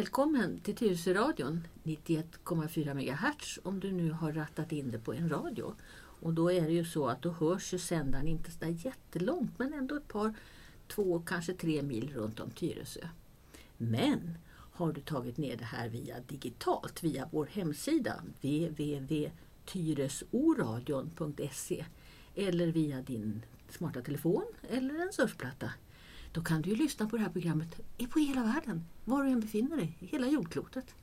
Välkommen till Tyresöradion 91,4 MHz om du nu har rattat in det på en radio. Och då är det ju så att då hörs ju sändaren inte så där jättelångt men ändå ett par, två, kanske tre mil runt om Tyresö. Men har du tagit ner det här via digitalt via vår hemsida www.tyresoradion.se eller via din smarta telefon eller en surfplatta då kan du ju lyssna på det här programmet på hela världen, var du än befinner dig, hela jordklotet.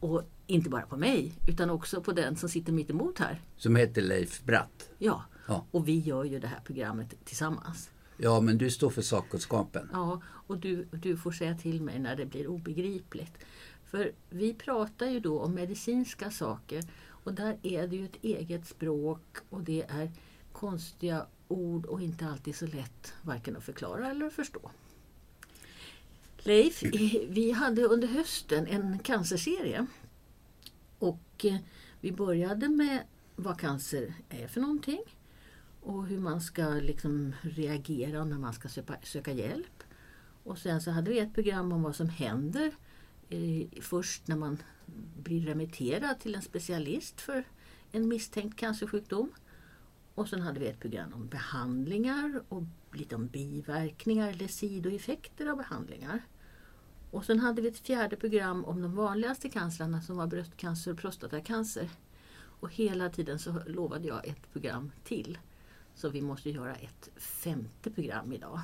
Och inte bara på mig, utan också på den som sitter mitt emot här. Som heter Leif Bratt. Ja, ja. och vi gör ju det här programmet tillsammans. Ja, men du står för sakkunskapen. Ja, och du, du får säga till mig när det blir obegripligt. För vi pratar ju då om medicinska saker och där är det ju ett eget språk och det är konstiga ord och inte alltid så lätt varken att förklara eller att förstå. Leif, vi hade under hösten en cancerserie och eh, vi började med vad cancer är för någonting och hur man ska liksom reagera när man ska söka, söka hjälp. Och sen så hade vi ett program om vad som händer eh, först när man blir remitterad till en specialist för en misstänkt cancersjukdom. Och sen hade vi ett program om behandlingar och lite om biverkningar eller sidoeffekter av behandlingar. Och sen hade vi ett fjärde program om de vanligaste cancerna som var bröstcancer och prostatacancer. Och hela tiden så lovade jag ett program till. Så vi måste göra ett femte program idag.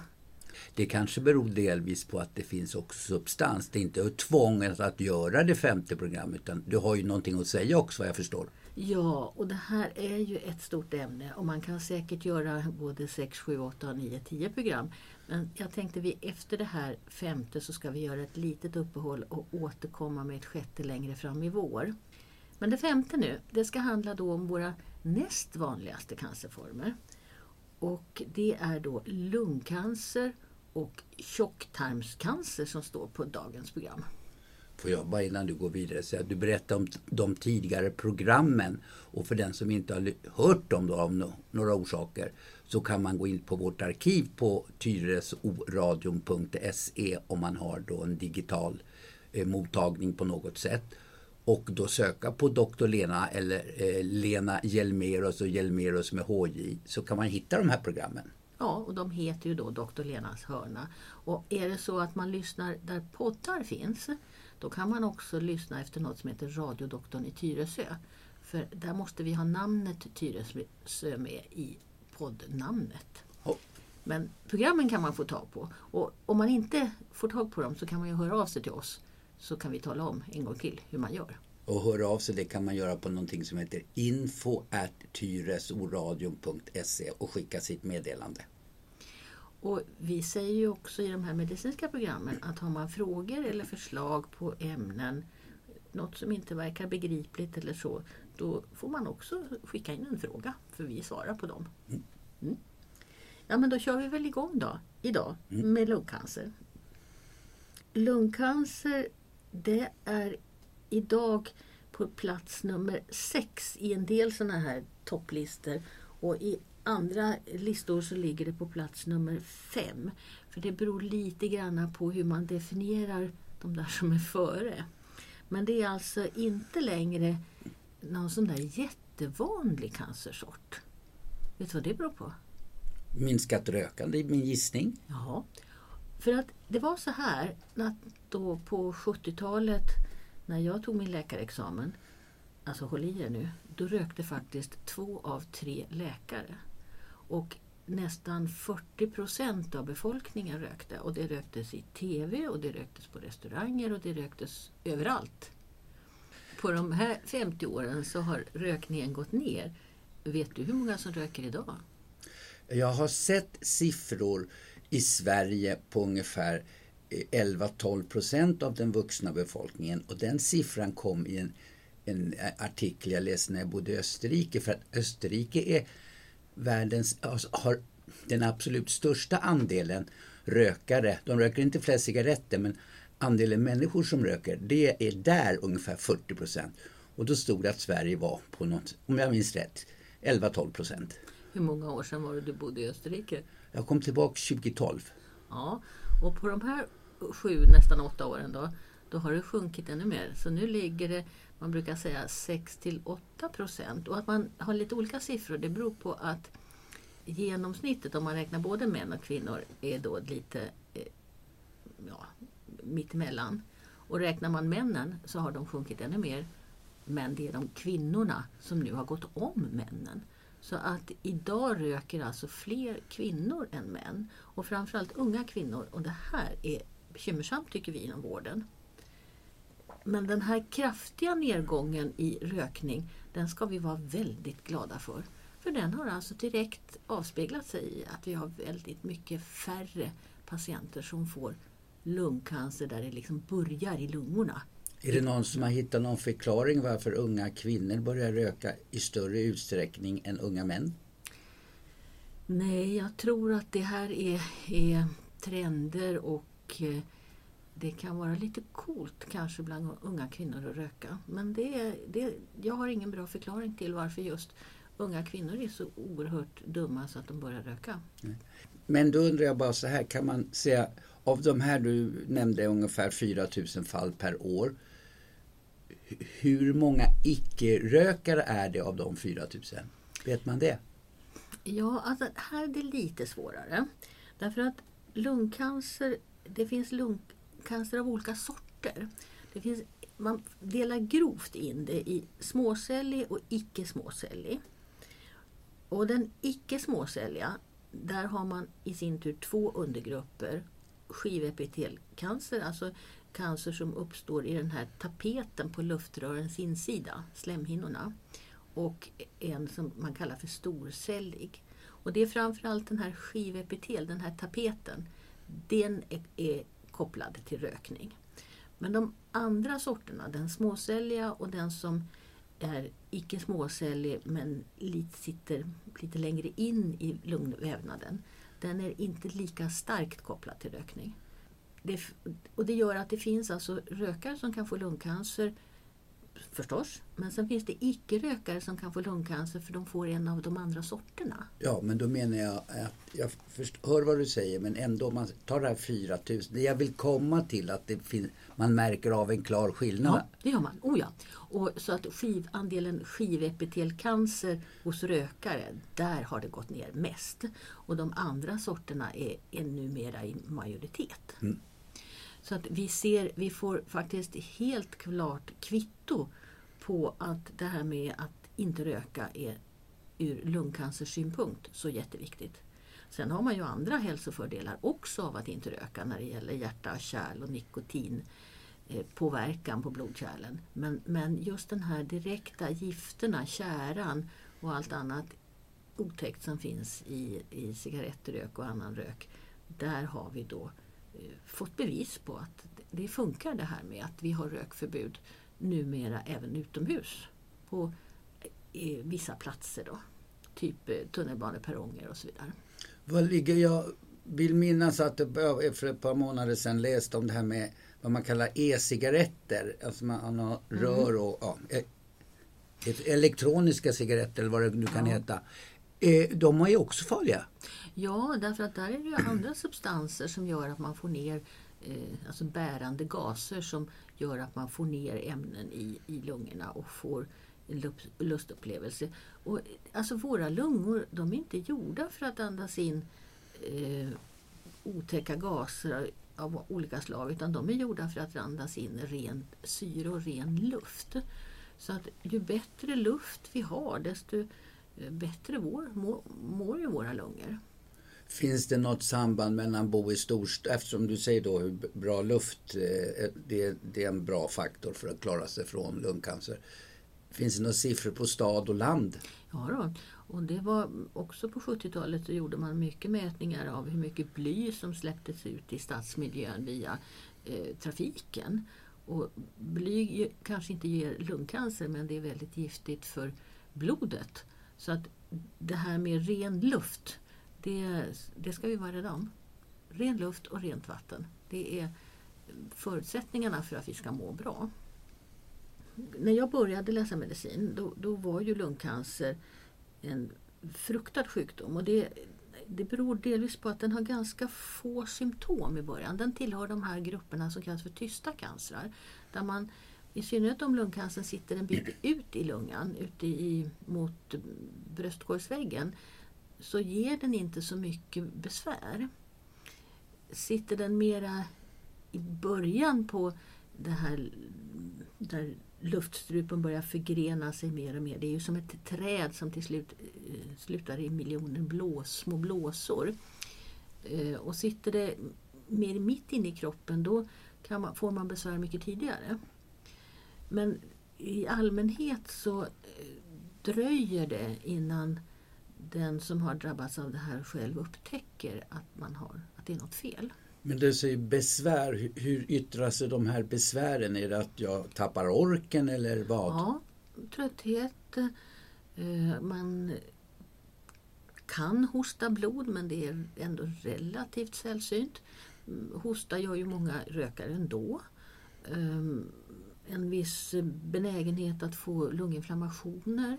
Det kanske beror delvis på att det finns också substans. Det är inte tvånget att göra det femte programmet utan du har ju någonting att säga också vad jag förstår. Ja, och det här är ju ett stort ämne och man kan säkert göra både 6, 7, 8, 9, 10 program. Men jag tänkte vi efter det här femte så ska vi göra ett litet uppehåll och återkomma med ett sjätte längre fram i vår. Men det femte nu, det ska handla då om våra näst vanligaste cancerformer. Och det är då lungcancer och tjocktarmscancer som står på dagens program. Får jag bara innan du går vidare säga att du berättade om de tidigare programmen och för den som inte har hört dem då, av några orsaker så kan man gå in på vårt arkiv på tyresoradion.se om man har då en digital eh, mottagning på något sätt och då söka på Dr. Lena eller eh, Lena Hjelmerus och Hjelmerus med HJ så kan man hitta de här programmen. Ja, och de heter ju då Dr. Lenas hörna. Och är det så att man lyssnar där poddar finns då kan man också lyssna efter något som heter Radiodoktorn i Tyresö. För där måste vi ha namnet Tyresö med i poddnamnet. Oh. Men programmen kan man få tag på. Och om man inte får tag på dem så kan man ju höra av sig till oss. Så kan vi tala om en gång till hur man gör. Och höra av sig det kan man göra på någonting som heter info tyresoradion.se och skicka sitt meddelande. Och vi säger ju också i de här medicinska programmen att har man frågor eller förslag på ämnen, något som inte verkar begripligt eller så, då får man också skicka in en fråga för vi svarar på dem. Mm. mm. Ja men då kör vi väl igång då, idag mm. med lungcancer. Lungcancer det är idag på plats nummer sex i en del sådana här topplistor och i andra listor så ligger det på plats nummer fem. För det beror lite grann på hur man definierar de där som är före. Men det är alltså inte längre någon sån där jättevanlig cancersort. Vet du vad det beror på? Minskat rökande är min gissning. Ja, för att det var så här att då på 70-talet när jag tog min läkarexamen, alltså håll i er nu, då rökte faktiskt två av tre läkare. Och nästan 40 procent av befolkningen rökte. Och det röktes i TV och det röktes på restauranger och det röktes överallt. På de här 50 åren så har rökningen gått ner. Vet du hur många som röker idag? Jag har sett siffror i Sverige på ungefär eh, 11-12 procent av den vuxna befolkningen och den siffran kom i en, en artikel jag läste när jag bodde i Österrike för att Österrike är världens, alltså, har den absolut största andelen rökare. De röker inte flest cigaretter men andelen människor som röker det är där ungefär 40 procent. Och då stod det att Sverige var på något, om jag minns rätt, 11-12 procent. Hur många år sedan var det du bodde i Österrike? Jag kom tillbaka 2012. Ja, och på de här sju, nästan åtta åren då då har det sjunkit ännu mer. Så nu ligger det, man brukar säga 6 till 8 procent. Och att man har lite olika siffror det beror på att genomsnittet om man räknar både män och kvinnor är då lite eh, ja, mittemellan. Och räknar man männen så har de sjunkit ännu mer. Men det är de kvinnorna som nu har gått om männen. Så att idag röker alltså fler kvinnor än män. Och framförallt unga kvinnor. Och det här är bekymmersamt tycker vi inom vården. Men den här kraftiga nedgången i rökning den ska vi vara väldigt glada för. För den har alltså direkt avspeglat sig i att vi har väldigt mycket färre patienter som får lungcancer där det liksom börjar i lungorna. Är det någon som har hittat någon förklaring varför unga kvinnor börjar röka i större utsträckning än unga män? Nej, jag tror att det här är, är trender och eh, det kan vara lite coolt kanske bland unga kvinnor att röka. Men det, det, jag har ingen bra förklaring till varför just unga kvinnor är så oerhört dumma så att de börjar röka. Men då undrar jag bara så här, kan man säga av de här du nämnde ungefär 4000 fall per år. Hur många icke-rökare är det av de 4000? Vet man det? Ja, alltså här är det lite svårare. Därför att lungcancer, det finns cancer av olika sorter. Det finns, man delar grovt in det i småcellig och icke småcellig. Och den icke småcelliga, där har man i sin tur två undergrupper. Skivepitelcancer, alltså cancer som uppstår i den här tapeten på luftrörens insida, slemhinnorna. Och en som man kallar för storcellig. Och det är framförallt den här skivepitel, den här tapeten, den är, är kopplad till rökning. Men de andra sorterna, den småcelliga och den som är icke småcellig men lite, sitter lite längre in i lungvävnaden. Den är inte lika starkt kopplad till rökning. Det, och det gör att det finns alltså rökare som kan få lungcancer förstås. Men sen finns det icke-rökare som kan få lungcancer för de får en av de andra sorterna. Ja, men då menar jag att jag hör vad du säger men ändå om man tar det här 4000. Det jag vill komma till att det finns, man märker av en klar skillnad. Ja, det gör man. Oh ja. Och så att skiv, andelen skivepitelcancer hos rökare, där har det gått ner mest. Och de andra sorterna är, är numera i majoritet. Mm. Så att vi, ser, vi får faktiskt helt klart kvitto på att det här med att inte röka är ur lungcancersynpunkt så jätteviktigt. Sen har man ju andra hälsofördelar också av att inte röka när det gäller hjärta, kärl och nikotin eh, påverkan på blodkärlen. Men, men just den här direkta gifterna, käran och allt annat otäckt som finns i, i cigarettrök och annan rök. Där har vi då Eh, fått bevis på att det funkar det här med att vi har rökförbud numera även utomhus på eh, vissa platser. Då. Typ eh, tunnelbaneperronger och så vidare. Vad ligger jag vill minnas att det för ett par månader sedan läste om det här med vad man kallar e-cigaretter. Alltså man har mm. rör och ja, elektroniska cigaretter eller vad det nu kan ja. heta. De är ju också farliga. Ja, därför att där är det ju andra substanser som gör att man får ner eh, alltså bärande gaser som gör att man får ner ämnen i, i lungorna och får en lustupplevelse. Och, alltså våra lungor de är inte gjorda för att andas in eh, otäcka gaser av olika slag utan de är gjorda för att andas in ren syre och ren luft. Så att ju bättre luft vi har desto eh, bättre vår, mår, mår ju våra lungor. Finns det något samband mellan bo i storstad, eftersom du säger då hur bra luft, eh, eh, det, det är en bra faktor för att klara sig från lungcancer. Finns det några siffror på stad och land? Ja då. och det var också på 70-talet så gjorde man mycket mätningar av hur mycket bly som släpptes ut i stadsmiljön via eh, trafiken. Och bly kanske inte ger lungcancer men det är väldigt giftigt för blodet. Så att det här med ren luft det, det ska vi vara rädda om. Ren luft och rent vatten. Det är förutsättningarna för att vi ska må bra. När jag började läsa medicin då, då var ju lungcancer en fruktad sjukdom. Och det det beror delvis på att den har ganska få symptom i början. Den tillhör de här grupperna som kallas för tysta cancrar. Där man, I synnerhet om lungcancern sitter en bit ut i lungan, ute i, mot bröstkorgsväggen, så ger den inte så mycket besvär. Sitter den mera i början på det här där luftstrupen börjar förgrena sig mer och mer. Det är ju som ett träd som till slut eh, slutar i miljoner blås, små blåsor. Eh, och sitter det mer mitt inne i kroppen då man, får man besvär mycket tidigare. Men i allmänhet så eh, dröjer det innan den som har drabbats av det här själv upptäcker att, man har, att det är något fel. Men du säger besvär, hur yttrar sig de här besvären? Är det att jag tappar orken eller vad? Ja, trötthet. Eh, man kan hosta blod men det är ändå relativt sällsynt. Mm, hosta gör ju många rökare ändå. Ehm, en viss benägenhet att få lunginflammationer.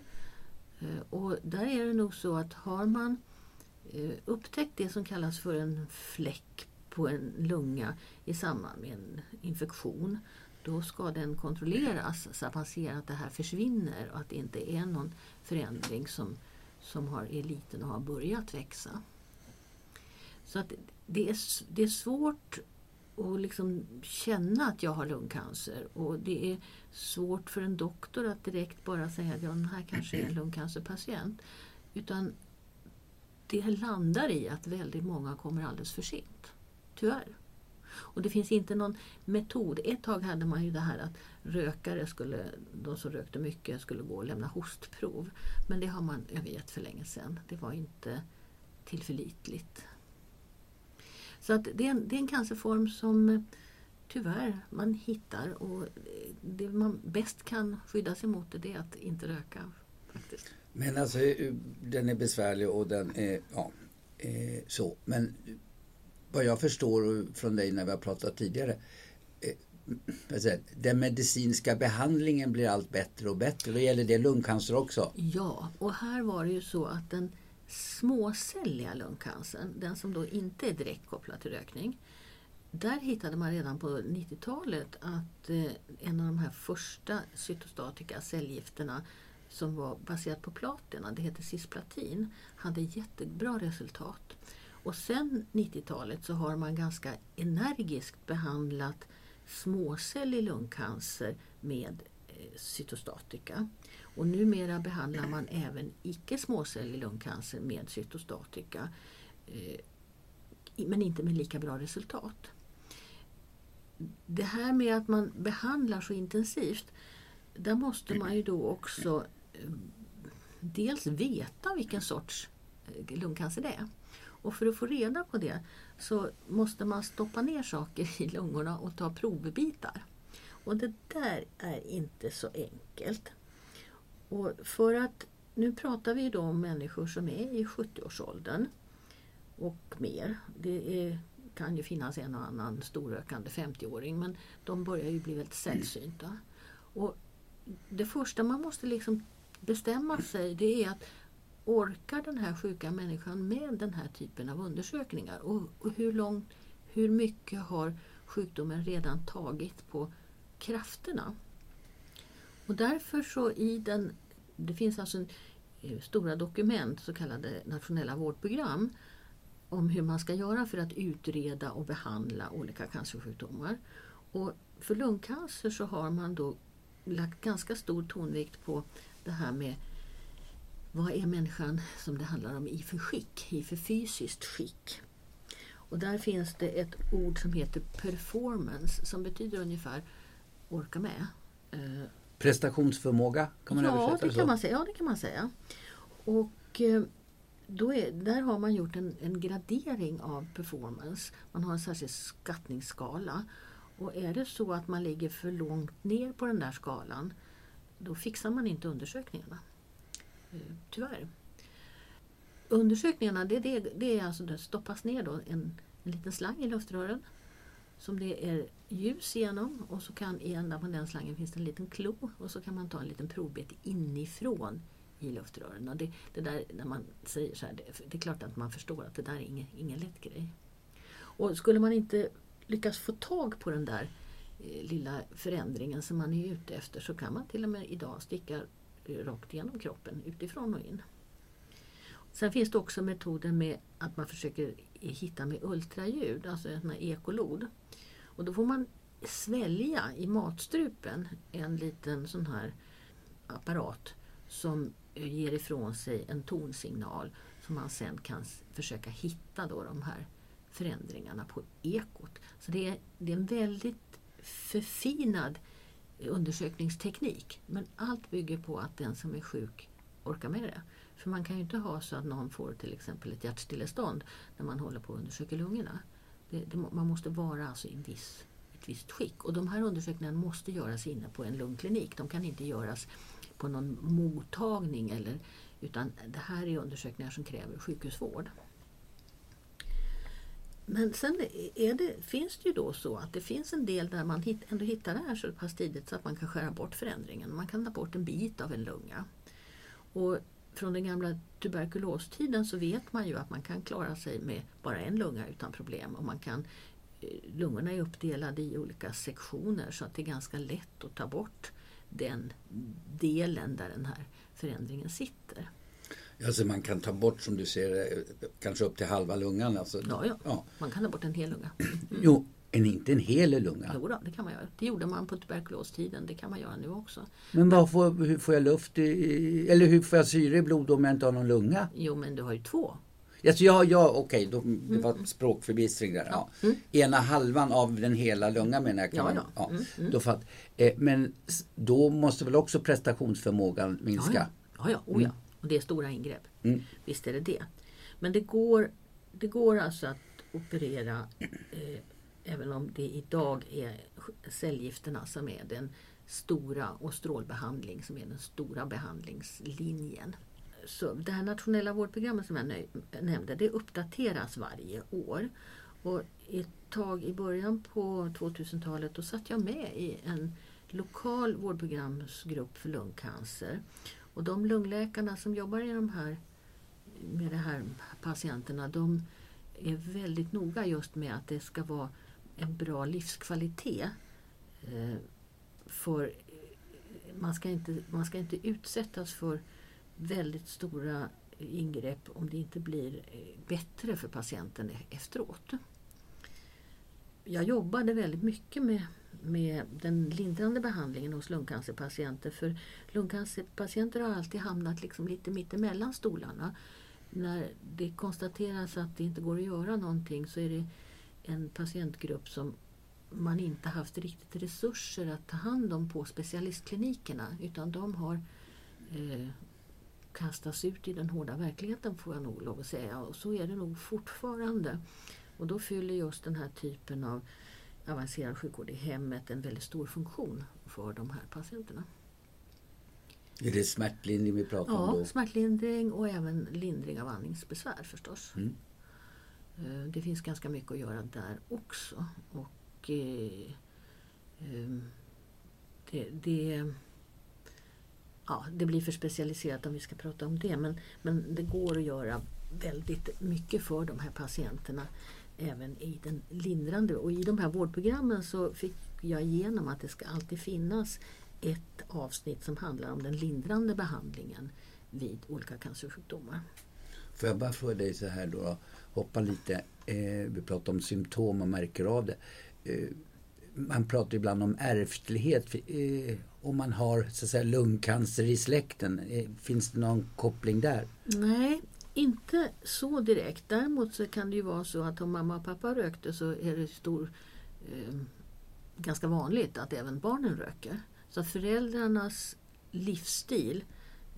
Eh, och där är det nog så att har man eh, upptäckt det som kallas för en fläck på en lunga i samband med en infektion då ska den kontrolleras så att man ser att det här försvinner och att det inte är någon förändring som, som har, är liten och har börjat växa. Så att det, är, det är svårt och liksom känna att jag har lungcancer och det är svårt för en doktor att direkt bara säga att ja, den här kanske är en lungcancerpatient. Utan det landar i att väldigt många kommer alldeles för sent. Tyvärr. Och det finns inte någon metod. Ett tag hade man ju det här att rökare, skulle, de som rökte mycket, skulle gå och lämna hostprov. Men det har man övergett för länge sedan. Det var inte tillförlitligt. Så att det, är en, det är en cancerform som tyvärr man hittar och det man bäst kan skydda sig mot det är att inte röka. faktiskt. Men alltså den är besvärlig och den är ja, eh, så. Men vad jag förstår från dig när vi har pratat tidigare eh, den medicinska behandlingen blir allt bättre och bättre. Då gäller det lungcancer också? Ja, och här var det ju så att den småcelliga lungcancern, den som då inte är direkt kopplad till rökning, där hittade man redan på 90-talet att eh, en av de här första cytostatika cellgifterna som var baserat på platina, det heter cisplatin, hade jättebra resultat. Och sen 90-talet så har man ganska energiskt behandlat småcellig lungcancer med eh, cytostatika. Och numera behandlar man även icke småcellig lungcancer med cytostatika. Eh, men inte med lika bra resultat. Det här med att man behandlar så intensivt, där måste man ju då också eh, dels veta vilken sorts eh, lungcancer det är. Och för att få reda på det så måste man stoppa ner saker i lungorna och ta provbitar. Och det där är inte så enkelt. Och för att, nu pratar vi då om människor som är i 70-årsåldern och mer. Det är, kan ju finnas en och annan storrökande 50-åring men de börjar ju bli väldigt sällsynta. Och det första man måste liksom bestämma sig det är att orkar den här sjuka människan med den här typen av undersökningar? Och, och hur, långt, hur mycket har sjukdomen redan tagit på krafterna? Och därför så i den, det finns alltså en, eh, stora dokument, så kallade nationella vårdprogram, om hur man ska göra för att utreda och behandla olika cancersjukdomar. Och för lungcancer så har man då lagt ganska stor tonvikt på det här med vad är människan som det handlar om i för skick, i för fysiskt skick? Och där finns det ett ord som heter performance som betyder ungefär orka med. Eh, Prestationsförmåga kan man ja, översätta det så? Kan man säga, ja, det kan man säga. Och eh, då är, där har man gjort en, en, gradering av performance. Man har en särskild skattningsskala. Och är det så att man ligger för långt ner på den där skalan då fixar man inte undersökningarna. Eh, tyvärr. Undersökningarna det, det, det är alltså det stoppas ner då en, en liten slang i luftrören som det är ljus igenom och så kan i ända på den slangen finns det en liten klo och så kan man ta en liten provbit inifrån i luftrören. Och det, det där när man säger så här, det, det, är klart att man förstår att det där är ingen, ingen lätt grej. Och skulle man inte lyckas få tag på den där eh, lilla förändringen som man är ute efter så kan man till och med idag sticka rakt igenom kroppen utifrån och in. Sen finns det också metoden med att man försöker hitta med ultraljud, alltså en ekolod. Och då får man svälja i matstrupen en liten sån här apparat som ger ifrån sig en tonsignal som man sen kan försöka hitta då de här förändringarna på ekot. Så det är, det är en väldigt förfinad undersökningsteknik. Men allt bygger på att den som är sjuk orkar med det. För man kan ju inte ha så att någon får till exempel ett hjärtstillestånd när man håller på att undersöka lungorna. Det, det, man måste vara alltså i en viss, ett visst skick. Och de här undersökningarna måste göras inne på en lungklinik. De kan inte göras på någon mottagning eller, utan det här är undersökningar som kräver sjukhusvård. Men sen det, finns det ju då så att det finns en del där man hit, ändå hittar det här så pass tidigt så att man kan skära bort förändringen. Man kan ta bort en bit av en lunga. Och från den gamla tuberkulostiden så vet man ju att man kan klara sig med bara en lunga utan problem. Och man kan, eh, lungorna är uppdelade i olika sektioner så att det är ganska lätt att ta bort den delen där den här förändringen sitter. Alltså man kan ta bort som du ser kanske upp till halva lungan? Alltså. Ja, ja, ja. man kan ta bort en hel lunga. Mm. Jo, en, inte en hel lunga? Jo då, det kan man göra. Det gjorde man på tuberkulostiden. Det kan man göra nu också. Men vad får, hur får jag luft i, eller hur får jag syre i blod om jag inte har någon lunga? Jo, men du har ju två. Alltså, ja, ja okej, okay, det var mm. språkförbistring där. Ja. Mm. Ena halvan av den hela lungan menar jag. Kan ja, man, ja. Mm, mm. Då fatt, eh, men då måste väl också prestationsförmågan minska? Ja, ja, ja, oh, ja. Mm. och det är stora ingrepp. Mm. Visst är det det. Men det går, det går alltså att operera eh, även om det idag är cellgifterna som är den stora och strålbehandling som är den stora behandlingslinjen. Så det här nationella vårdprogrammet som jag nämnde det uppdateras varje år. Och ett tag i början på 2000-talet då satt jag med i en lokal vårdprogramsgrupp för lungcancer. Och de lungläkarna som jobbar i de här, med de här patienterna de är väldigt noga just med att det ska vara en bra livskvalitet. Eh, för eh, man ska, inte, man ska inte utsättas för väldigt stora ingrepp om det inte blir eh, bättre för patienten e-, efteråt. Jag jobbade väldigt mycket med, med den lindrande behandlingen hos lungcancerpatienter för lungcancerpatienter har alltid hamnat liksom lite mittemellan stolarna. När det konstateras att det inte går att göra någonting så är det en patientgrupp som man inte haft riktigt resurser att ta hand om på specialistklinikerna utan de har eh, kastas ut i den hårda verkligheten får jag nog lov att säga och så är det nog fortfarande. Och då fyller just den här typen av avancerad sjukvård i hemmet en väldigt stor funktion för de här patienterna. Är det smärtlindring vi pratar ja, om då? Ja, smärtlindring och även lindring av andningsbesvär förstås. Mm. Eh, det finns ganska mycket att göra där också. Och eh, ehm, det, det, ja, det blir för specialiserat om vi ska prata om det men, men det går att göra väldigt mycket för de här patienterna även i den lindrande. Och i de här vårdprogrammen så fick jag igenom att det ska alltid finnas ett avsnitt som handlar om den lindrande behandlingen vid olika cancersjukdomar. Får jag bara fråga dig så här då, hoppa lite. Eh, vi pratar om symptom och märker av det. Eh, man pratar ibland om ärftlighet. Eh, om man har så att säga, lungcancer i släkten, eh, finns det någon koppling där? Nej, inte så direkt. Däremot så kan det ju vara så att om mamma och pappa rökte så är det stor, eh, ganska vanligt att även barnen röker. Så föräldrarnas livsstil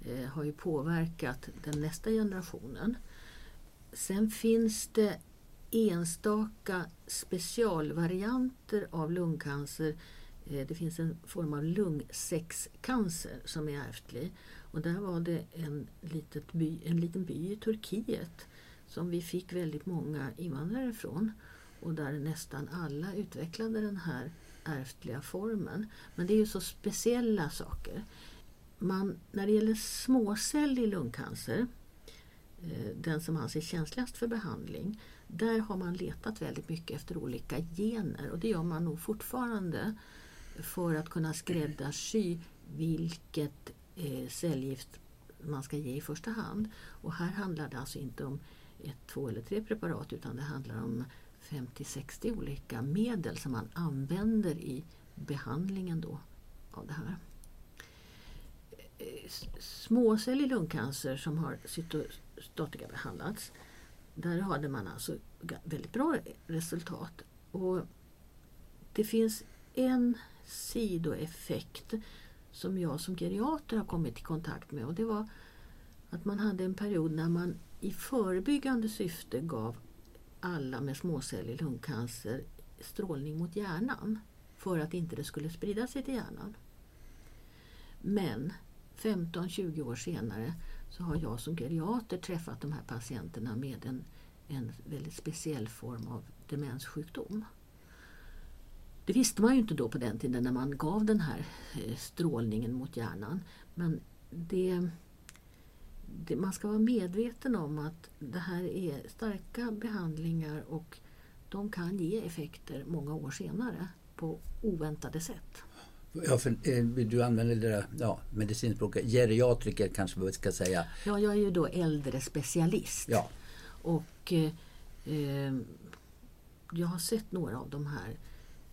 eh, har ju påverkat den nästa generationen. Sen finns det enstaka specialvarianter av lungcancer. Eh, det finns en form av lungsäckscancer som är ärftlig. Och där var det en, litet by, en liten by i Turkiet som vi fick väldigt många invandrare från. Och där nästan alla utvecklade den här ärftliga formen. Men det är ju så speciella saker man, när det gäller småcellig lungcancer, eh, den som anses känsligast för behandling, där har man letat väldigt mycket efter olika gener och det gör man nog fortfarande för att kunna skräddarsy vilket eh, cellgift man ska ge i första hand. Och här handlar det alltså inte om ett, två eller tre preparat utan det handlar om 50-60 olika medel som man använder i behandlingen då av det här. Eh, småcellig lungcancer som har cytostatika behandlats där hade man alltså väldigt bra resultat. Och det finns en sidoeffekt som jag som geriater har kommit i kontakt med och det var att man hade en period när man i förebyggande syfte gav alla med småcellig lungcancer strålning mot hjärnan för att inte det skulle sprida sig till hjärnan. Men 15-20 år senare så har jag som geriater träffat de här patienterna med en, en väldigt speciell form av demenssjukdom. Det visste man ju inte då på den tiden när man gav den här eh, strålningen mot hjärnan. Men det, det, man ska vara medveten om att det här är starka behandlingar och de kan ge effekter många år senare på oväntade sätt. Ja, för, eh, du använder det där ja, medicinspråket, geriatriker kanske vi ska säga. Ja, jag är ju då äldre specialist. Ja. Och eh, eh jag har sett några av de här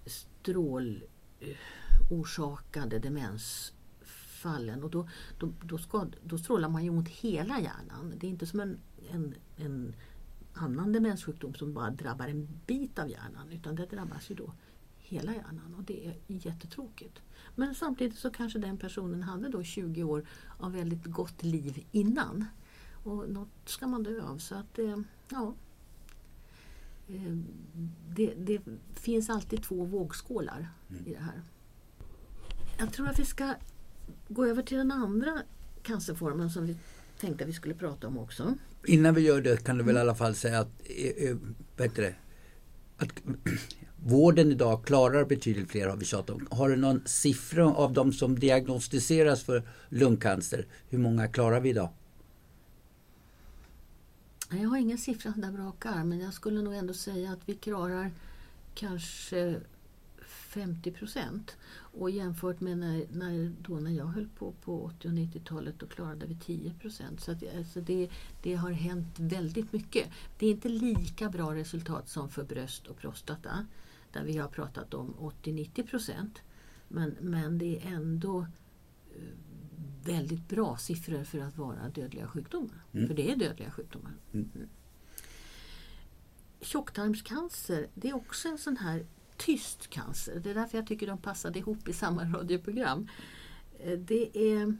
strålorsakade demensfallen. Och då, då, då, ska, då strålar man ju mot hela hjärnan. Det är inte som en, en, en annan demenssjukdom som bara drabbar en bit av hjärnan utan det drabbas ju då hela hjärnan och det är jättetråkigt. Men samtidigt så kanske den personen hade då 20 år av väldigt gott liv innan. Och något ska man dö av. Så att, eh, ja, Eh, det, det, finns alltid två vågskålar mm. i det här. Jag tror att vi ska gå över till den andra cancerformen som vi tänkte att vi skulle prata om också. Innan vi gör det kan du väl i alla fall säga att, äh, det, att vården idag klarar betydligt fler har vi tjatat om. Har du någon siffra av de som diagnostiseras för lungcancer? Hur många klarar vi idag? Jag har ingen siffra där brakar men jag skulle nog ändå säga att vi klarar kanske 50 procent. Och jämfört med när, när, då när jag höll på på 80 och 90-talet då klarade vi 10 procent. Så att, alltså det, det har hänt väldigt mycket. Det är inte lika bra resultat som för bröst och prostata där vi har pratat om 80-90 procent. Men, men det är ändå eh, väldigt bra siffror för att vara dödliga sjukdomar. Mm. För det är dödliga sjukdomar. Mm. mm. Tjocktarmscancer det är också en sån här tyst cancer. Det är därför jag tycker de passade ihop i samma radioprogram. Eh, det är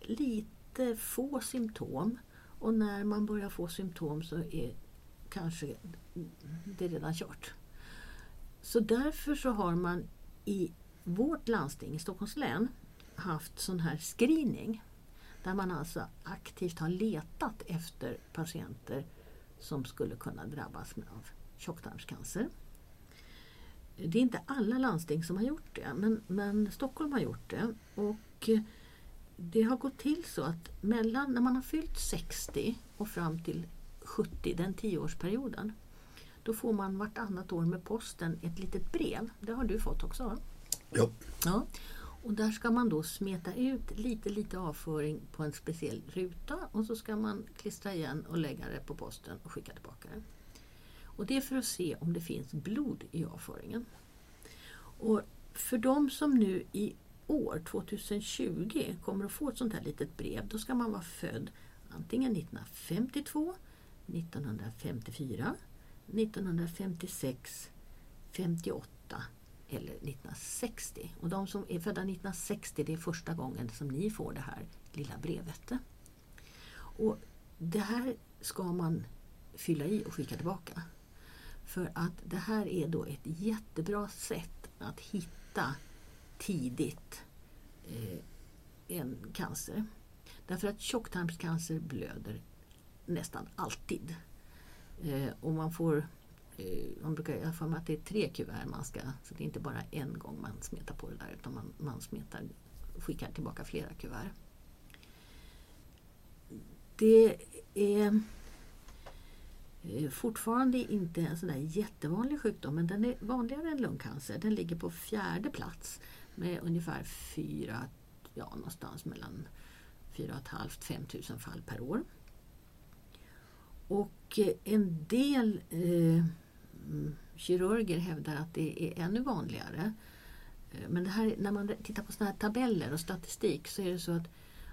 lite få symptom och när man börjar få symptom så är kanske det redan kört. Så därför så har man i vårt landsting i Stockholms län haft sån här screening. Där man alltså aktivt har letat efter patienter som skulle kunna drabbas av tjocktarmscancer. Det är inte alla landsting som har gjort det men, men Stockholm har gjort det. Och det har gått till så att mellan när man har fyllt 60 och fram till 70, den tioårsperioden, då får man vartannat år med posten ett litet brev. Det har du fått också? Va? Ja. ja. Och där ska man då smeta ut lite, lite avföring på en speciell ruta och så ska man klistra igen och lägga det på posten och skicka tillbaka det. Och det är för att se om det finns blod i avföringen. Och för de som nu i år, 2020, kommer att få ett sånt här litet brev, då ska man vara född antingen 1952, 1954, 1956, 58 eller 1960. Och de som är födda 1960 det är första gången som ni får det här lilla brevet. Och Det här ska man fylla i och skicka tillbaka. För att det här är då ett jättebra sätt att hitta tidigt eh, en cancer. Därför att tjocktarmscancer blöder nästan alltid. Eh, och man får Eh, man brukar, jag för mig att det är tre kuvert man ska, så det är inte bara en gång man smetar på det där utan man, man smetar, skickar tillbaka flera kuvert. det är eh, fortfarande inte en sån där jättevanlig sjukdom men den är vanligare än lungcancer. Den ligger på fjärde plats med ungefär fyra, ja någonstans mellan 4 500 5 fall per år. Och eh, en del eh, kirurger hävdar att det är ännu vanligare. Eh, men det här, när man tittar på såna här tabeller och statistik så är det så att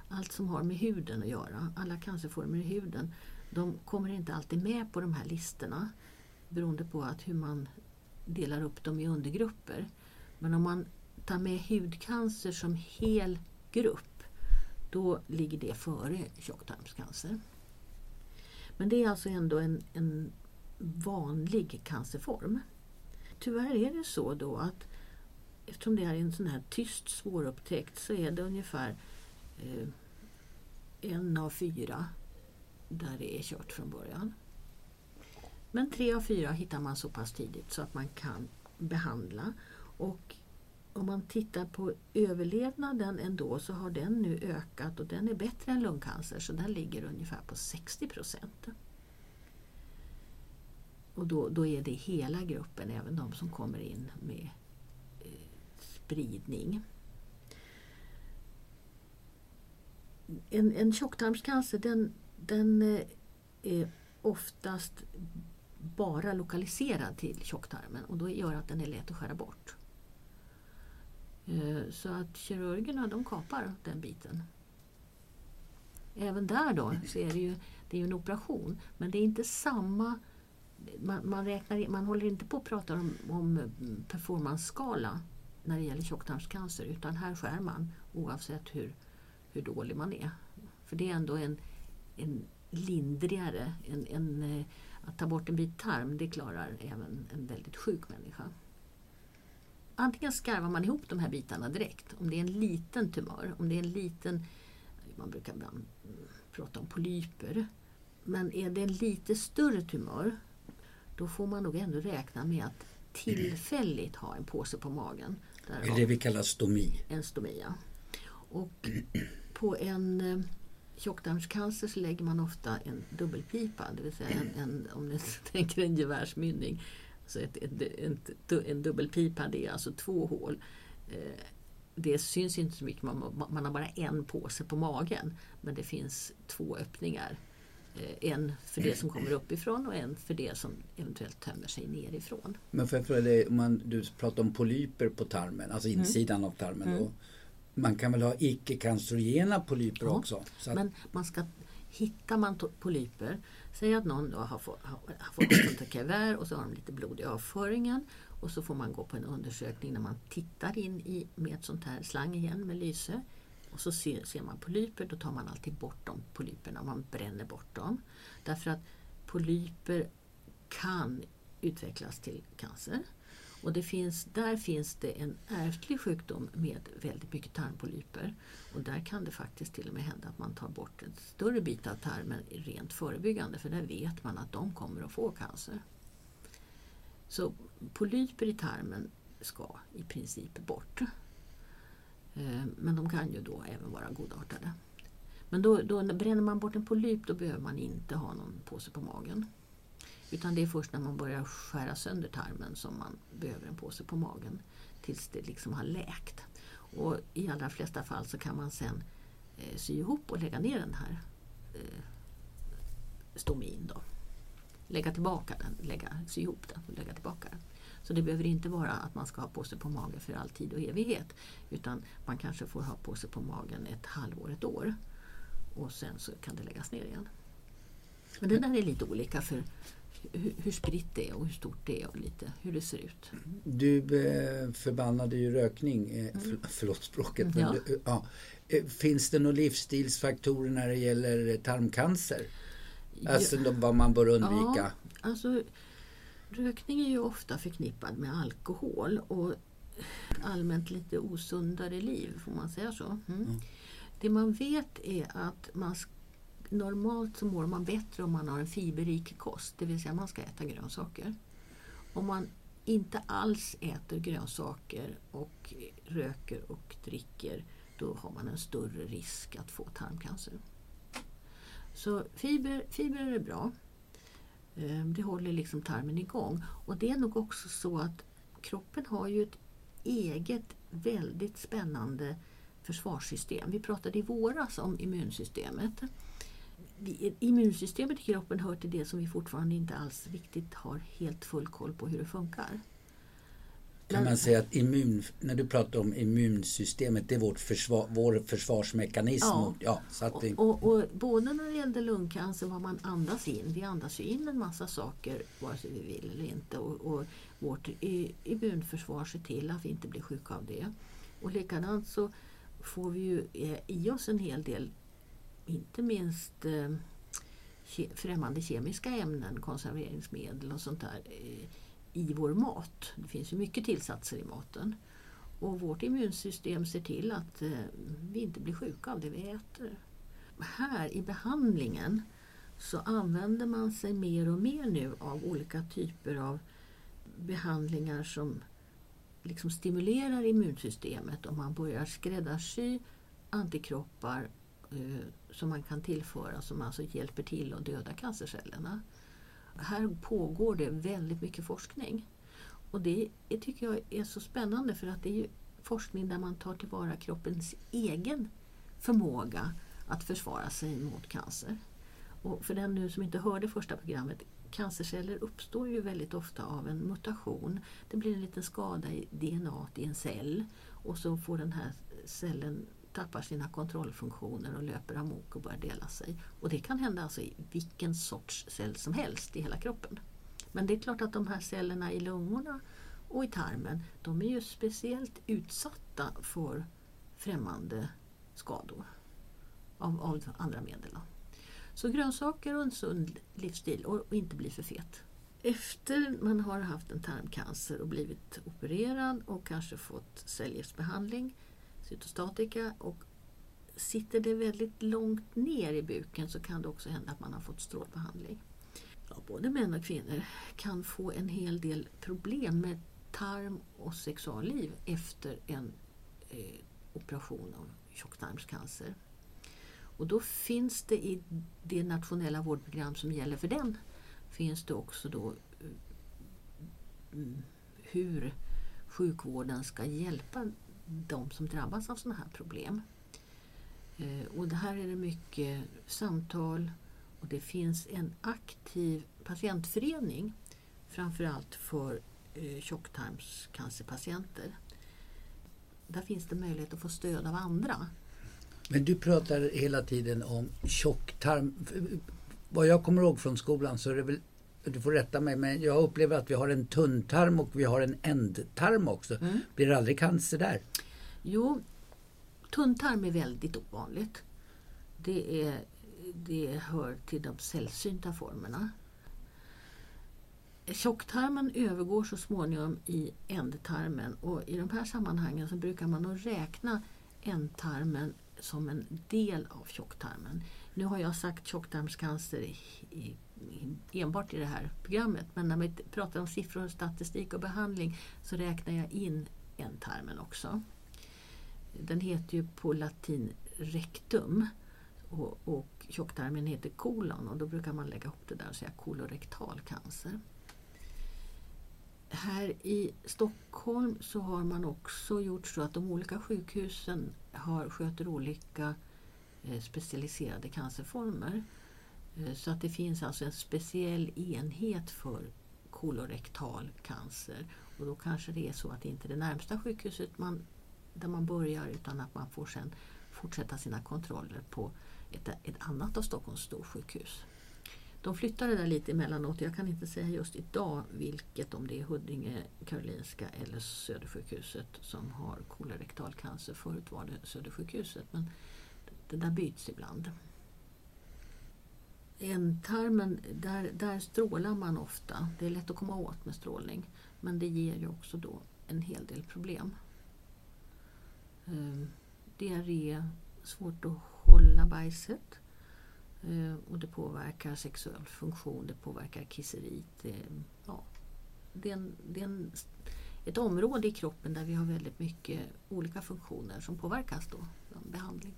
allt som har med huden att göra, alla cancerformer i huden, de kommer inte alltid med på de här listorna beroende på att hur man delar upp dem i undergrupper. Men om man tar med hudcancer som hel grupp, då ligger det före tjocktarmscancer. Men det är alltså ändå en, en vanlig cancerform. Tyvärr är det så då att eftersom det är en sån här tyst svårupptäckt så är det ungefär eh, en av fyra där det är kört från början. Men tre av fyra hittar man så pass tidigt så att man kan behandla. Och om man tittar på överlevnaden ändå så har den nu ökat och den är bättre än lungcancer så den ligger ungefär på 60 procent. Och då, då är det hela gruppen, även de som kommer in med eh, spridning. En, en tjocktarmscancer den, den eh, är oftast bara lokaliserad till tjocktarmen och då gör att den är lätt att skära bort. Eh, så att kirurgerna de kapar den biten. Även där då så är det ju, det är ju en operation men det är inte samma man, man, räknar, man håller inte på att prata om, om performance-skala när det gäller tjocktarmscancer utan här skär man oavsett hur, hur dålig man är. För det är ändå en, en lindrigare, en, en, eh, att ta bort en bit tarm det klarar även en väldigt sjuk människa. Antingen skarvar man ihop de här bitarna direkt, om det är en liten tumör, om det är en liten, man brukar ibland prata om polyper, men är det en lite större tumör då får man nog ändå räkna med att tillfälligt ha en påse på magen. Det är det vi kallar stomi. En stomi, ja. Och på en eh, tjocktarmscancer så lägger man ofta en dubbelpipa, det vill säga en, en om ni tänker en gevärsmynning. Så ett, ett, ett, en dubbelpipa det är alltså två hål. Eh, det syns inte så mycket, man, man har bara en påse på magen. Men det finns två öppningar Eh, en för det som kommer uppifrån och en för det som eventuellt tömmer sig nerifrån. Men för, för det, om man, du pratar om polyper på tarmen, alltså mm. insidan mm. av tarmen. Mm. Då, man kan väl ha icke-cancerogena polyper ja, också? Men man ska, hittar man polyper, säg att någon då har, fått, har, har fått ett kavär och så har de lite blod i avföringen och så får man gå på en undersökning när man tittar in i, med ett sånt här slang igen med lyse och så ser, ser, man polyper, då tar man alltid bort de polyperna, man bränner bort dem. Därför att polyper kan utvecklas till cancer. Och det finns, där finns det en ärftlig sjukdom med väldigt mycket tarmpolyper. Och där kan det faktiskt till och med hända att man tar bort en större bit av tarmen rent förebyggande för där vet man att de kommer att få cancer. Så polyper i tarmen ska i princip bort. Eh, men de kan ju då även vara godartade. Men då, då bränner man bort en polyp då behöver man inte ha någon påse på magen. Utan det är först när man börjar skära sönder tarmen som man behöver en påse på magen. Tills det liksom har läkt. Och i allra flesta fall så kan man sen eh, sy ihop och lägga ner den här eh, stomin. Då. Lägga tillbaka den, lägga, sy ihop den och lägga tillbaka den. Så det behöver inte vara att man ska ha på sig på magen för all tid och evighet. Utan man kanske får ha på sig på magen ett halvår, ett år. Och sen så kan det läggas ner igen. Men det där är lite olika för hur, hur spritt det är och hur stort det är och lite hur det ser ut. Du eh, förbannade ju rökning, eh, mm. förlåt språket. Men ja. Du, ja. Eh, finns det några livsstilsfaktorer när det gäller tarmcancer? Alltså ja. vad man bör undvika? Ja, alltså, Rökning är ju ofta förknippad med alkohol och allmänt lite osundare liv, får man säga så? Mm. Mm. Det man vet är att man normalt så mår man bättre om man har en fiberrik kost, det vill säga man ska äta grönsaker. Om man inte alls äter grönsaker och röker och dricker, då har man en större risk att få tarmcancer. Så fiber, fiber är bra. Ehm, det håller liksom tarmen igång. Och det är nog också så att kroppen har ju ett eget väldigt spännande försvarssystem. Vi pratade i våras om immunsystemet. Immunsystemet i kroppen hör till det som vi fortfarande inte alls riktigt har helt full koll på hur det funkar. Kan man säga att immun, när du pratar om immunsystemet, det är vårt försvar, vår försvarsmekanism? Ja, ja så att det... och, och, och, både när det gällde lungcancer, vad man andas in, vi andas ju in en massa saker vare sig vi vill eller inte och, och vårt immunförsvar ser till att vi inte blir sjuka av det. Och likadant så får vi ju eh, i oss en hel del, inte minst eh, främmande kemiska ämnen, konserveringsmedel och sånt där eh, i vår mat. Det finns ju mycket tillsatser i maten. Och vårt immunsystem ser till att eh, vi inte blir sjuka av det vi äter. Här i behandlingen så använder man sig mer och mer nu av olika typer av behandlingar som liksom stimulerar immunsystemet och man börjar skräddarsy antikroppar Eh, som man kan tillföra som alltså hjälper till att döda cancercellerna. Här pågår det väldigt mycket forskning. Och det tycker jag är så spännande för att det är forskning där man tar tillvara kroppens egen förmåga att försvara sig mot cancer. Och för den nu som inte hörde första programmet, cancerceller uppstår ju väldigt ofta av en mutation. Det blir en liten skada i DNA i en cell och så får den här cellen tappar sina kontrollfunktioner och löper amok och börjar dela sig. Och det kan hända alltså i vilken sorts cell som helst i hela kroppen. Men det är klart att de här cellerna i lungorna och i tarmen, de är ju speciellt utsatta för främmande skador av, av andra medel. Så grönsaker och en sund livsstil och inte bli för fet. Efter man har haft en tarmcancer och blivit opererad och kanske fått cellgiftsbehandling cytostatika och sitter det väldigt långt ner i buken så kan det också hända att man har fått strålbehandling. Ja, både män och kvinnor kan få en hel del problem med tarm och sexualliv efter en eh, operation av tjocktarmscancer. Och då finns det i det nationella vårdprogram som gäller för den finns det också då eh, mm, hur sjukvården ska hjälpa de som drabbas av sådana här problem. Eh, och det här är det mycket samtal och det finns en aktiv patientförening framförallt för eh, tjocktarmscancerpatienter. Där finns det möjlighet att få stöd av andra. Men du pratar hela tiden om tjocktarm. Vad jag kommer ihåg från skolan så är det väl du får rätta mig, men jag upplever att vi har en tunntarm och vi har en ändtarm också. Mm. Blir det aldrig cancer där? Jo, tunntarm är väldigt ovanligt. Det, är, det hör till de sällsynta formerna. Tjocktarmen övergår så småningom i ändtarmen och i de här sammanhangen så brukar man nog räkna ändtarmen som en del av tjocktarmen. Nu har jag sagt tjocktarmscancer i, i, enbart i det här programmet men när vi pratar om siffror, statistik och behandling så räknar jag in ändtarmen också. Den heter ju på latin rectum och, och tjocktarmen heter kolon och då brukar man lägga ihop det där och säga kolorektal cancer. Här i Stockholm så har man också gjort så att de olika sjukhusen har, sköter olika eh, specialiserade cancerformer. Eh, så att det finns alltså en speciell enhet för kolorektal cancer. Och då kanske det är så att det inte är det närmsta sjukhuset man där man börjar utan att man får sen fortsätta sina kontroller på ett, ett annat av Stockholms storsjukhus. De flyttar det där lite emellanåt. Jag kan inte säga just idag vilket, om det är Huddinge, Karolinska eller Södersjukhuset som har kolorektal cancer. Förut var det Södersjukhuset men det där byts ibland. Ändtarmen, där, där strålar man ofta. Det är lätt att komma åt med strålning men det ger ju också då en hel del problem. Eh, diarré, svårt att hålla bajset. Eh, och det påverkar sexuell funktion, det påverkar kisseriet. Det, ja, det är, en, det är en, ett område i kroppen där vi har väldigt mycket olika funktioner som påverkas då av behandling.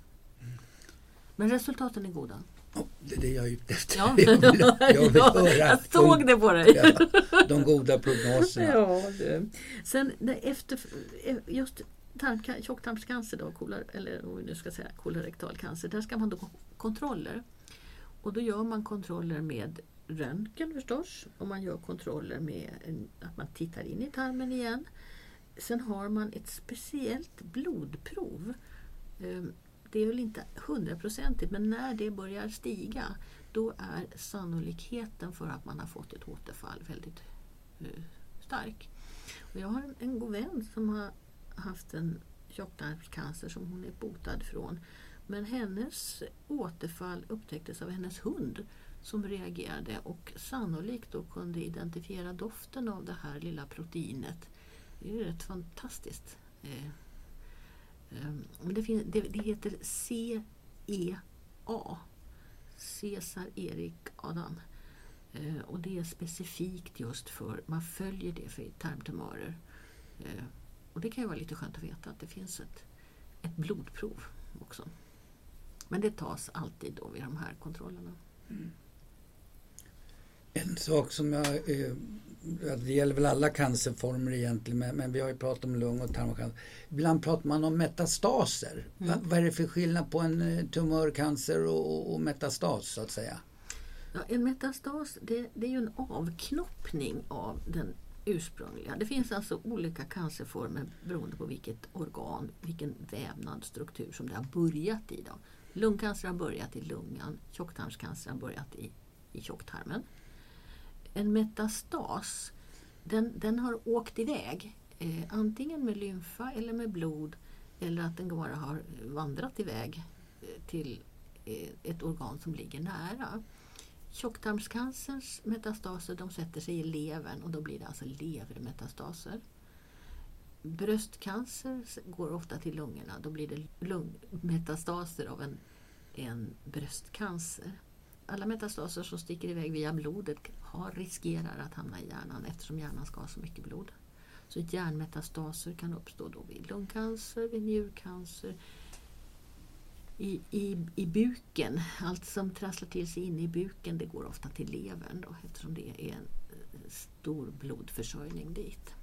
Men resultaten är goda. Ja, det är det jag är ute efter. Ja. Jag vill, jag vill höra jag såg det på dig. Ja, de goda prognoserna. Ja, du. Sen det- efter just tarmka- tjocktarmscancer, då, kolor, eller om vi nu ska säga kolorektal cancer, där ska man då ha kontroller. Och då gör man kontroller med röntgen förstås och man gör kontroller med att man tittar in i tarmen igen. Sen har man ett speciellt blodprov. Ehm, det är väl inte hundraprocentigt men när det börjar stiga då är sannolikheten för att man har fått ett återfall väldigt eh, stark. Och jag har en, en god vän som har haft en tjocktarmscancer som hon är botad från. Men hennes återfall upptäcktes av hennes hund som reagerade och sannolikt då kunde identifiera doften av det här lilla proteinet. Det är ju rätt fantastiskt. Eh, ehm, det, det, det heter CEA. Cesar Erik Adam. Eh, och det är specifikt just för, man följer det för tarmtumörer. Eh, och det kan ju vara lite skönt att veta att det finns ett, ett blodprov också. Men det tas alltid då vid de här kontrollerna. En sak som jag, eh, det gäller väl alla cancerformer egentligen, men, men vi har ju pratat om lung och tarmcancer. Ibland pratar man om metastaser. Va, vad är det för skillnad på en eh, tumörcancer och, och, och metastas så att säga? Ja, en metastas det, det är ju en avknoppning av den ursprungliga. Det finns alltså olika cancerformer beroende på vilket organ, vilken vävnadsstruktur som det har börjat i. Då. Lungcancer har börjat i lungan, tjocktarmscancer har börjat i, i tjocktarmen. En metastas den, den har åkt iväg eh, antingen med lymfa eller med blod eller att den bara har vandrat iväg eh, till eh, ett organ som ligger nära. Tjocktarmscancerns metastaser de sätter sig i levern och då blir det alltså levermetastaser. Bröstcancer går ofta till lungorna, då blir det lungmetastaser av en, en bröstcancer. Alla metastaser som sticker iväg via blodet har, riskerar att hamna i hjärnan eftersom hjärnan ska ha så mycket blod. Så hjärnmetastaser kan uppstå då vid lungcancer, vid njurcancer, i, i, i buken. Allt som trasslar till sig inne i buken det går ofta till levern då, eftersom det är en eh, stor blodförsörjning dit.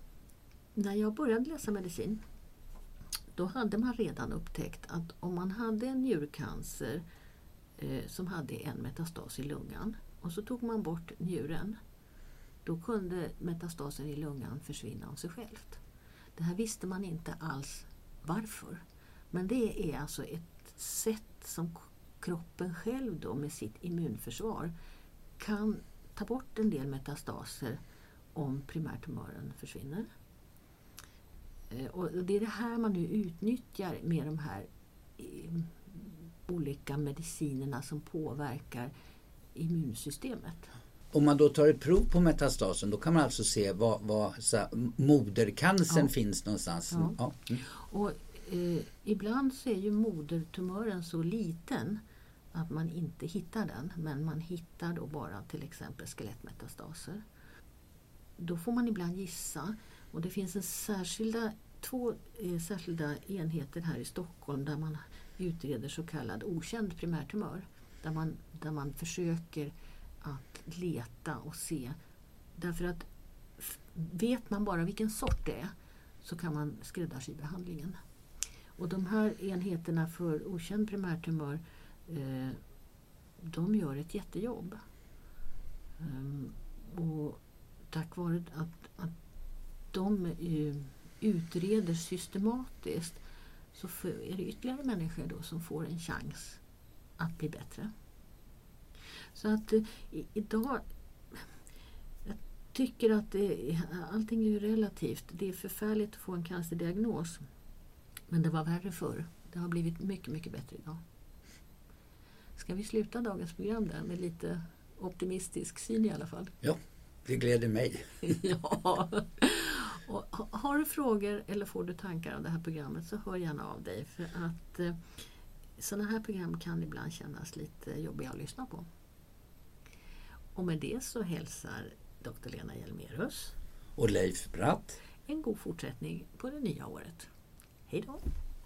När jag började läsa medicin då hade man redan upptäckt att om man hade en njurcancer eh, som hade en metastas i lungan och så tog man bort njuren då kunde metastasen i lungan försvinna av sig självt. Det här visste man inte alls varför. Men det är alltså ett sätt som kroppen själv då med sitt immunförsvar kan ta bort en del metastaser om primärtumören försvinner. Eh, Och det är det här man nu utnyttjar med de här olika medicinerna som påverkar immunsystemet. Om man då tar ett prov på metastasen då kan man alltså se var, var modercancern Ja. finns någonstans. Ja. Ja. Mm. Och eh, ibland så är ju modertumören så liten att man inte hittar den. Men man hittar då bara till exempel skelettmetastaser. Då får man ibland gissa. Och det finns en särskilda, två eh, särskilda enheter här i Stockholm där man utreder så kallad okänd primärtumör. Där man, där man försöker att leta och se. Därför att vet man bara vilken sort det är så kan man skräddarsy behandlingen. Och de här enheterna för okänd primärtumör eh, de gör ett jättejobb. Ehm, och tack vare att, att de eh, utreder systematiskt så är det ytterligare människor då som får en chans att bli bättre. Så att eh, idag jag tycker att det, allting är relativt. Det är förfärligt att få en cancerdiagnos. Men det var värre förr. Det har blivit mycket, mycket bättre idag. Ska vi sluta dagens program där med lite optimistisk syn i alla fall? ja, det gläder mig. ja. Och ha- har du frågor eller får du tankar om det här programmet så hör gärna av dig. För att eh, sådana här program kan ibland kännas lite jobbiga att lyssna på. Och med det så hälsar Dr. Lena Hjelmerus Och Leif Bratt. en god fortsättning på det nya året. Hey, doll.